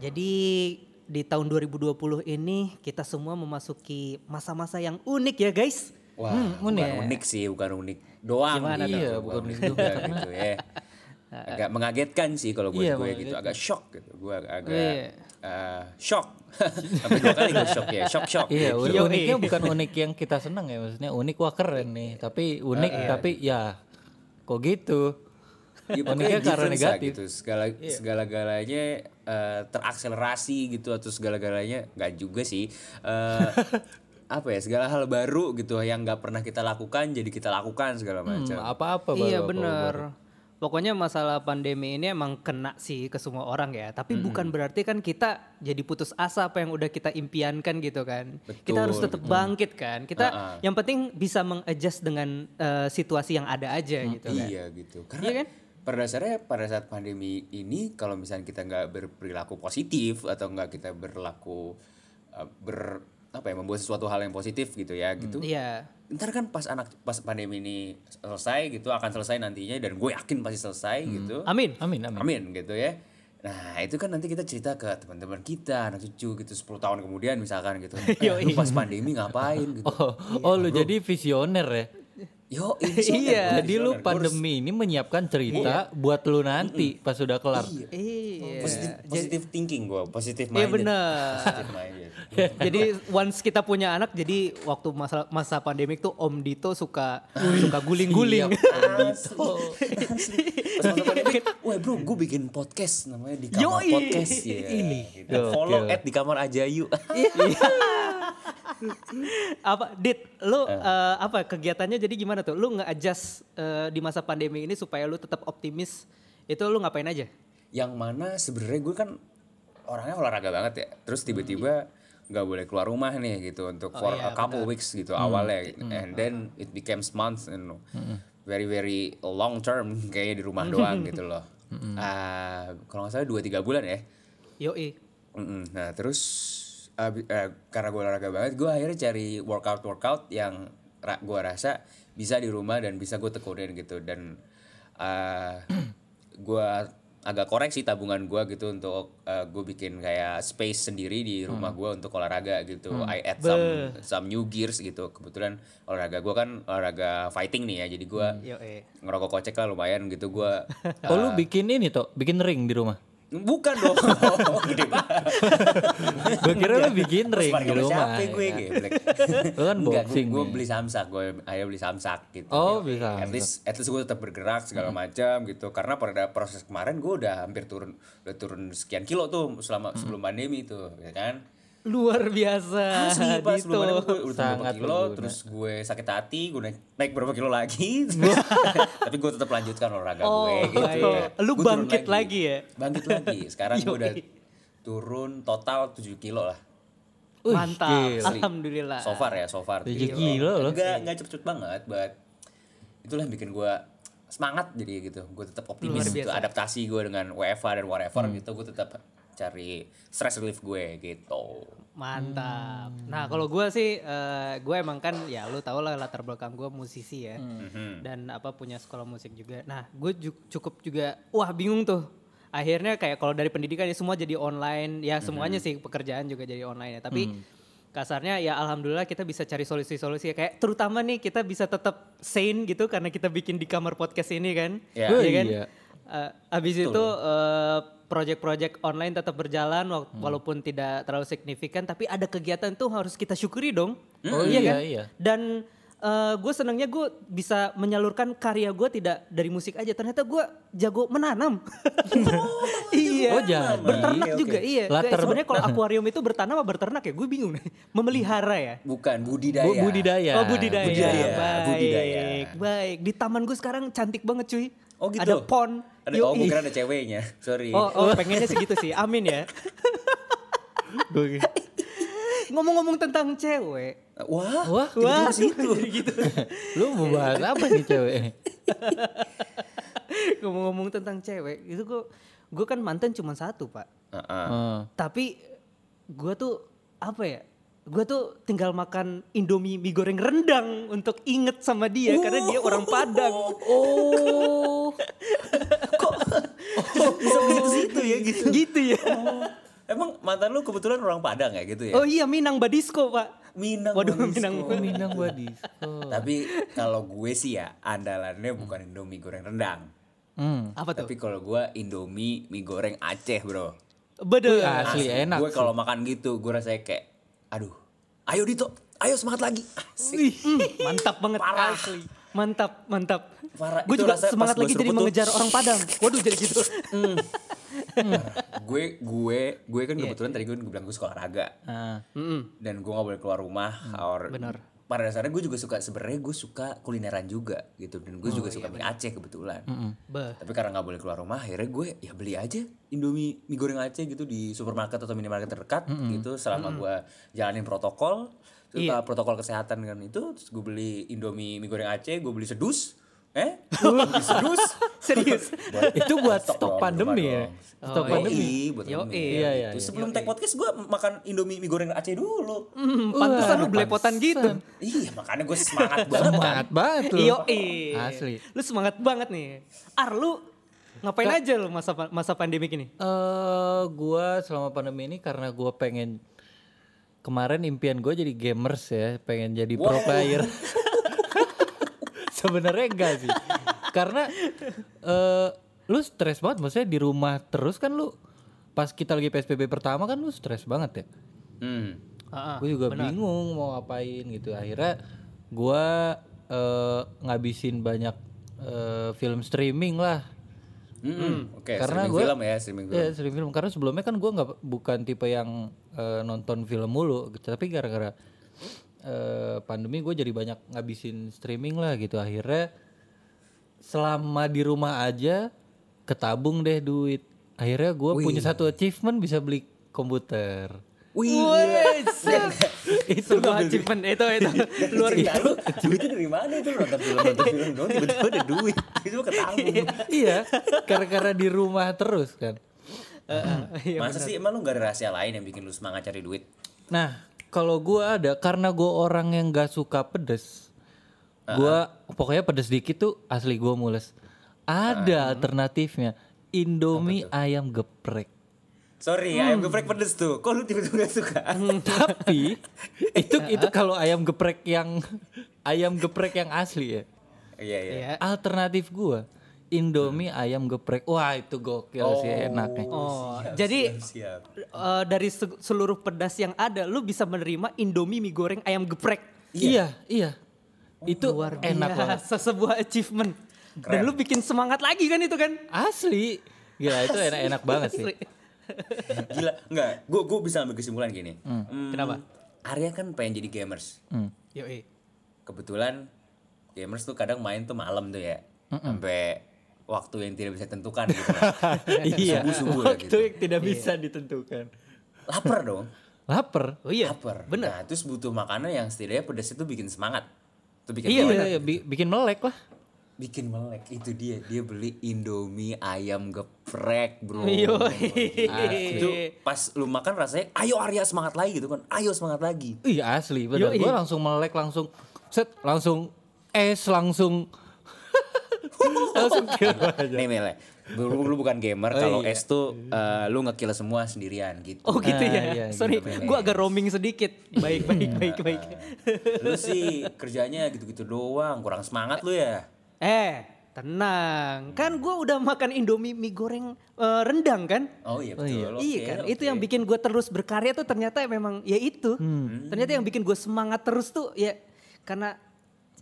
jadi di tahun 2020 ini kita semua memasuki masa-masa yang unik ya guys. Wah, Hmm, unik. bukan unik sih, bukan unik doang Gimana gitu. tuh? Bukan unik juga, gitu ya. Agak mengagetkan sih kalau buat Iya, gue gitu, agak shock gitu. Gue agak, agak Iya. eh, shock. Sampai dua kali gue shock ya, shock shock. Iya, gitu. uniknya bukan unik yang kita senang ya, maksudnya unik wah keren nih. Tapi unik, tapi ya kok gitu. Ya, pokoknya Uniknya karena negatif. gitu. Segala segala galanya eh, terakselerasi gitu atau segala galanya nggak juga sih. Eh, apa ya segala hal baru gitu yang nggak pernah kita lakukan jadi kita lakukan segala Hmm, macam. apa-apa baru iya apa bener. Pokoknya masalah pandemi ini emang kena sih ke semua orang ya. Tapi bukan berarti kan kita jadi putus asa apa yang udah kita impiankan gitu kan. kita harus tetap bangkit kan. Kita yang penting bisa mengadjust dengan eh, situasi yang ada aja gitu kan. Iya gitu. Karena Iya kan? Pada dasarnya pada saat pandemi ini kalau misalnya kita nggak berperilaku positif atau nggak kita berlaku uh, ber apa ya membuat sesuatu hal yang positif gitu ya gitu. Iya. Ntar kan pas anak pas pandemi ini selesai gitu akan selesai nantinya dan gue yakin pasti selesai gitu. Amin. Amin, amin. Amin gitu ya. Nah itu kan nanti kita cerita ke teman-teman kita, anak cucu gitu 10 tahun kemudian misalkan gitu. Eh, lu pas pandemi ngapain gitu. Oh, oh lu jadi visioner ya. Yo, Iya, Jadi lu pandemi ini menyiapkan cerita buat lu nanti pas sudah kelar. Iya. positif positive thinking gue, positive Iya minded. Positive minded. jadi once kita punya anak, jadi waktu masa masa pandemik tuh Om Dito suka suka guling-guling. Pas masa pandemi, wah bro, gue bikin podcast namanya di kamar Yoi. podcast ya. Ini. Gitu. Follow at di kamar aja yuk. Apa Dit, lu eh, apa kegiatannya jadi gimana tuh? Lu nge-adjust eh, di masa pandemi ini supaya lu tetap optimis. Itu lu ngapain aja? Yang mana sebenarnya gue kan orangnya olahraga banget ya. Terus tiba-tiba nggak boleh keluar rumah nih gitu untuk for a couple weeks gitu awalnya. And then it becomes months and very very long term kayaknya di rumah doang gitu loh. Ah, kalau nggak salah dua tiga bulan ya. Yoi. Mm-mm. Nah terus abi- eh, karena gue olahraga banget, gue akhirnya cari workout workout yang ra- gue rasa bisa di rumah dan bisa gue tekunin gitu dan gue agak koreksi tabungan gue gitu untuk gue bikin kayak space sendiri di rumah gue untuk olahraga gitu. I add some some new gears gitu. Kebetulan olahraga gue kan olahraga fighting nih ya, jadi gue Yoi. ngerokok kocek lah lumayan gitu gue. Oh lu bikin ini toh, bikin ring di rumah. Bukan dong, gede banget. Gue kira lu bikin ring di rumah. Siapa gue ya. geblek. Lu kan boxing gue beli samsak, gue akhirnya beli samsak gitu. Oh, beli At least, at least gue tetap bergerak segala macam gitu. Karena pada proses kemarin gue udah hampir turun, udah turun sekian kilo tuh selama sebelum pandemi tuh, ya kan? Luar biasa. Asli pas pandemi gue udah Sangat kilo, berguna. terus gue sakit hati, gue naik, naik berapa kilo lagi. Tapi gue tetap lanjutkan olahraga Oh, gue gitu. baik. Lu Gue turun bangkit lagi ya? Bangkit lagi. Sekarang gue udah turun total 7 kilo lah. Wih, Mantap. gila. Alhamdulillah. So far ya, so far. Tujuh Gitu. kilo loh. Enggak, enggak cepet-cepet banget, but itulah yang bikin gue semangat jadi gitu. Gue tetap optimis gitu. Adaptasi gue dengan WFA dan whatever gitu, gue tetap cari stress relief gue gitu. Mantap. Nah kalau gue sih, gue emang kan ya lu tau lah latar belakang gue musisi ya, Mhm. dan apa punya sekolah musik juga. Nah gue cukup juga, wah bingung tuh. Akhirnya kayak kalau dari pendidikan ya semua jadi online, ya semuanya sih pekerjaan juga jadi online ya. Tapi kasarnya ya alhamdulillah kita bisa cari solusi-solusi ya kayak terutama nih kita bisa tetap sane gitu karena kita bikin di kamar podcast ini kan, Ya. Oh, Iya kan? iya. Eh, abis itu eh, project-project online tetap berjalan wala- walaupun tidak terlalu signifikan tapi ada kegiatan tuh harus kita syukuri dong. Oh, Iya iya, kan? iya. Dan gue senangnya gue bisa menyalurkan karya gue tidak dari musik aja. Ternyata gue jago menanam. iya. Oh, jadi. Berternak Oke, oke. juga iya. Latar- Kayak Sebenarnya kalau akuarium itu bertanam apa berternak ya? Gue bingung nih. Memelihara ya. Bukan budidaya. Bu- budidaya. Oh budidaya. Budidaya, Baik. budidaya. Baik. Di taman gue sekarang cantik banget cuy. Oh gitu. Ada pond. Ada, oh, Yoi. gue kira ada ceweknya. Sorry. Oh, oh pengennya segitu sih. Amin ya. Gua- Ngomong-ngomong tentang cewek. Wah, Wah, Wah, situ. jadi gitu. lu mau bahas apa nih cewek? Ngomong-ngomong tentang cewek, itu gue gue kan mantan cuma satu pak. Heeh. Oh. Tapi gue tuh apa ya? Gue tuh tinggal makan Indomie mie goreng rendang untuk inget sama dia karena dia orang Padang. Oh. Bisa begitu situ ya gitu. gitu ya. Emang mantan lu kebetulan orang Padang ya gitu ya? Oh iya Minang Badisco pak. Minang. Waduh Badisco. Minang. Minang. Oh. Tapi kalau gue sih ya andalannya bukan Indomie goreng rendang. Hmm. Apa tuh? Tapi kalau gue Indomie mie goreng Aceh bro. Bede. Asli enak. Gue kalau makan gitu gue rasanya kayak, aduh, ayo Dito, ayo semangat lagi. Asik. Wih, hmm, mantap banget Parah. asli. Mantap, mantap. Parah. Gue juga semangat lagi jadi mengejar orang Padang. Waduh jadi gitu. Gue gue gue kan kebetulan tadi gue bilang gue suka olahraga Ah. Mm-mm. dan gue gak boleh keluar rumah or Hmm, bener. pada dasarnya gue juga suka sebenarnya gue suka kulineran juga gitu dan gue Oh, juga iya, suka mie Aceh kebetulan Bah. tapi karena nggak boleh keluar rumah akhirnya gue ya beli aja Indomie mie goreng Aceh gitu di supermarket atau minimarket terdekat gitu selama gue jalanin protokol Iya. uh, protokol kesehatan kan itu terus gue beli Indomie mie goreng Aceh gue beli sedus eh sedus Serius. Itu buat Stok stok dong, pandemi ya. Stok Oh, pandemi. Yoi, buat Yo, pandemi. iya, iya, Itu iya. sebelum tag podcast gue makan Indomie mie goreng Aceh dulu. Hmm, pantesan lu belepotan gitu. Iya, makanya gue semangat banget. Semangat banget lu. Iyo, Asli. Lu semangat banget nih. Ar lu ngapain aja lu masa masa pandemi ini? Eh, gua selama pandemi ini karena gua pengen kemarin impian gue jadi gamers ya, pengen jadi pro player. Sebenarnya enggak sih. Karena eh lu stres banget maksudnya di rumah terus kan lu pas kita lagi PSBB pertama kan lu stres banget ya. Hmm. Gue juga bingung mau ngapain gitu akhirnya gue eh, ngabisin banyak eh, film streaming lah Hmm. Oke, Karena streaming gue- film ya, streaming film. ya streaming film karena sebelumnya kan gue nggak bukan tipe yang eh, nonton film mulu gitu. tapi gara-gara eh, pandemi gue jadi banyak ngabisin streaming lah gitu. Akhirnya selama di rumah aja ketabung deh duit. Akhirnya gue punya satu achievement bisa beli komputer. Wih, itu Sebuah achievement itu itu. Luar Iya, biasa. duitnya dari mana itu? Nonton film nonton film doang tiba-tiba ada duit. Itu ketanggung iya gara-gara di rumah terus kan. Iya, masa sih emang lu gak ada rahasia lain yang bikin lu semangat cari duit? Nah kalau gua ada karena gua orang yang gak suka pedes gua pokoknya pedes dikit tuh asli gua mules. Ada alternatifnya Indomie ayam geprek. Sorry ayam geprek pedes tuh. Kok lu tiba-tiba gak suka? Tapi itu itu kalau ayam geprek yang ayam geprek yang asli ya. Iya iya. Iya. alternatif gua Indomie ayam geprek. Wah itu gokil sih enaknya. Oh, jadi siap eh, dari se- seluruh pedas yang ada, lu bisa menerima Indomie mie goreng ayam geprek. iya iya. Itu Luar enak banget. biasa sebuah achievement. Dan lu bikin semangat lagi kan itu kan? asli. Gila itu enak-enak banget sih. Gila enggak. Gue gue bisa ambil kesimpulan gini. Hmm, Kenapa? Arya kan pengen jadi gamers. Hmm. Yoi. kebetulan gamers tuh kadang main tuh malam tuh ya. Sampai waktu yang tidak bisa tentukan gitu. Iya. Subuh-subuh waktu gitu. yang tidak bisa ditentukan. Lapar dong. Lapar? Oh iya. lapar. Bener. nah terus butuh makanan yang setidaknya pedas itu bikin semangat. Itu bikin iya, melek. iya, bi- bikin melek lah. Bikin melek. Itu dia. Dia beli indomie ayam geprek bro. Yoi. itu pas lu makan rasanya ayo Arya semangat lagi gitu kan. Ayo semangat lagi. Iya asli. Bener. Yoi. gue langsung melek langsung set langsung es langsung langsung kira aja nih Mele lu, lu bukan gamer kalau es tuh eh, lu ngekill semua sendirian gitu Oh gitu Ah, ya. iya, Sorry, gitu. gua agak roaming sedikit. Baik, baik, baik, baik. lu sih kerjanya gitu-gitu doang kurang semangat lu ya Eh, tenang. Kan gua udah makan Indomie mie goreng eh, rendang kan? oh iya betul Oke, iya kan, oke. itu yang bikin gue terus berkarya tuh ternyata memang ya itu. Ternyata yang bikin gue semangat terus tuh ya karena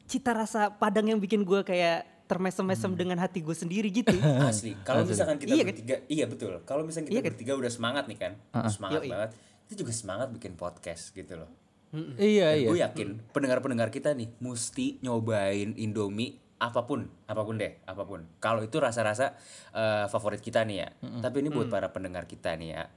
cita rasa Padang yang bikin gue kayak termesem-mesem dengan hati gue sendiri gitu. asli kalau misalkan kita Iya kan? bertiga iya betul kalau misalkan kita Iya kan? bertiga udah semangat nih kan semangat Yoi. banget itu juga semangat bikin podcast gitu loh iya Dan iya gue yakin pendengar-pendengar kita nih mesti nyobain Indomie apa pun, apa pun deh, apa pun. Kalau itu rasa-rasa eh, favorit kita nih ya. Tapi ini buat para pendengar kita nih ya,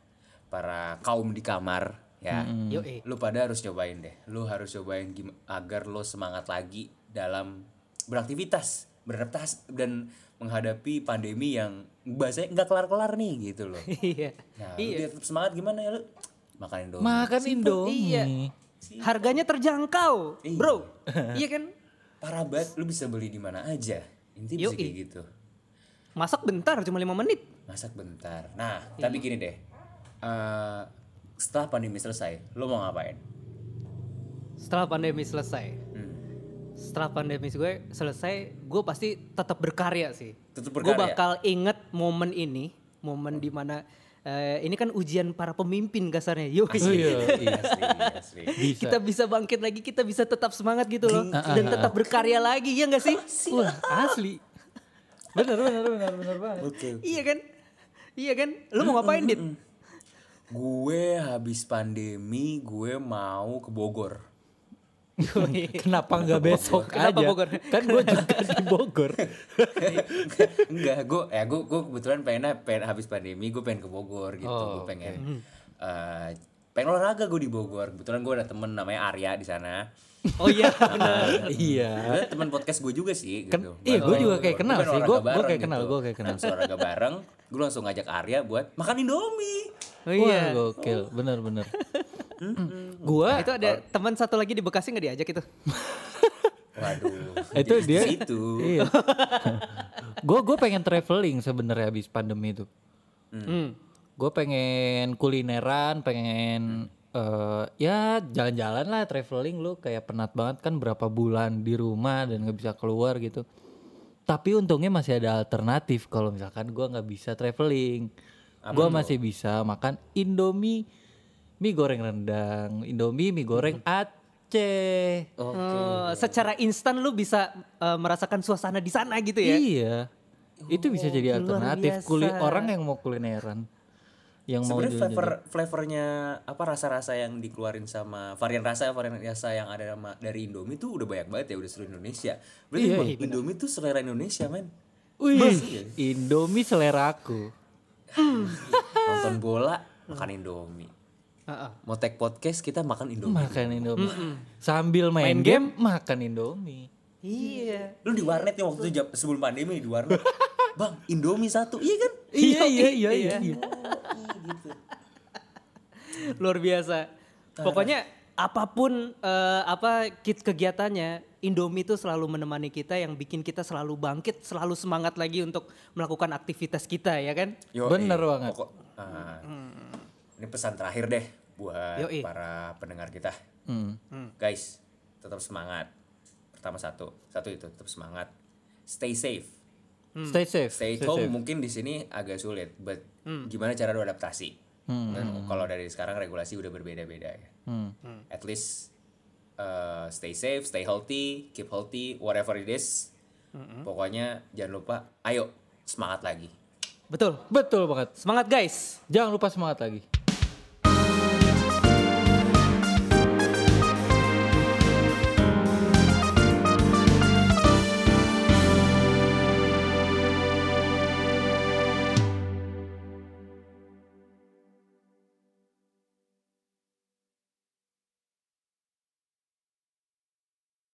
para kaum di kamar ya. Yoi. Lu pada harus cobain deh. Lu harus cobain gim- agar lo semangat lagi dalam beraktivitas, beradaptasi dan menghadapi pandemi yang bahasanya nggak kelar-kelar nih gitu loh. Iya. Nah, Iya. lu biar tetap semangat gimana ya lu? Makan Indomie. makan Indomie Iya. Harganya terjangkau, bro. iya kan? parah banget lu bisa beli di mana aja intinya bisa kayak gitu Masak bentar, cuma lima menit. masak bentar nah tapi gini deh eh, setelah pandemi selesai, lo mau ngapain? Setelah pandemi selesai. Hmm. Setelah pandemi gue selesai, gue pasti tetap berkarya sih. Tetap Gue berkarya? bakal inget momen ini, momen di mana eh, ini kan ujian para pemimpin kasarnya. Yuk, Oh iya, iya. Asli, asli. Bisa. kita bisa bangkit lagi, kita bisa tetap semangat gitu loh, dan tetap berkarya lagi, ya nggak sih? Wah, asli. Bener, bener, bener, bener banget. Oke. Iya kan? Iya kan? Lu mau ngapain, Dit? Gue habis pandemi, gue mau ke Bogor. Kenapa nggak besok Kenapa aja? Bogor? Kan gue juga di Bogor. Enggak, gue ya gue gue kebetulan pengen pengen habis pandemi gue pengen ke Bogor gitu. Oh, gue pengen eh, pengen olahraga gue di Bogor. Kebetulan gue ada temen namanya Arya di sana. Oh iya, benar. iya. Dia teman podcast gue juga sih Kan- gitu. iya, gue juga kayak kenal Gue sih. Gue- gue bareng kayak kenal, gue kayak kenal. Olahraga bareng, gue langsung ngajak Arya buat makan Indomie. Oh Wah, iya. gokil. Bener, bener. Gua Itu ada teman satu lagi di Bekasi nggak diajak itu? Waduh. itu dia Itu. iya gue gue pengen traveling sebenarnya habis pandemi itu Hmm. gue pengen kulineran pengen eh, ya jalan-jalan lah traveling lu kayak penat banget kan berapa bulan di rumah dan nggak bisa keluar gitu tapi untungnya masih ada alternatif kalau misalkan gue nggak bisa traveling gue masih bisa makan indomie mie goreng rendang indomie mie goreng Aceh Oh, secara instan lu bisa eh, merasakan suasana di sana gitu ya? Iya. Itu bisa jadi luar alternatif kuli orang yang mau kulineran. Yang mau Sebenarnya jalan-jalan. flavor flavornya apa rasa-rasa yang dikeluarin sama varian rasa varian rasa yang ada sama, dari Indomie tuh udah banyak banget ya udah seluruh Indonesia. Berarti Iya, Bang, Indomie tuh selera Indonesia men. Wih, Indomie selera aku. Nonton bola makan Indomie. Heeh. Mau take podcast kita makan Indomie. Makan Indomie. Sambil main, game, makan Indomie. Iya. Lu di warnet nih waktu itu sebelum pandemi di warnet. Bang, Indomie satu. Iya kan? Iya, iya, iya, iya. iya. Luar biasa. Pokoknya apa pun eh, apa kit kegiatannya, Indomie itu selalu menemani kita yang bikin kita selalu bangkit, selalu semangat lagi untuk melakukan aktivitas kita ya kan? Yoi. Bener banget. Pokok- ah. Ini pesan terakhir deh buat Yoi. para pendengar kita. Hmm. Guys, tetap semangat. Pertama satu, satu itu tetap semangat. Stay safe. Stay safe. Stay at home mungkin di sini agak sulit, but gimana cara lu adaptasi? Dan kalau dari sekarang regulasi udah berbeda-beda ya. Hmm. At least uh, stay safe, stay healthy, keep healthy, whatever it is. Pokoknya jangan lupa, ayo semangat lagi. Betul. Betul banget. Semangat guys. Jangan lupa semangat lagi.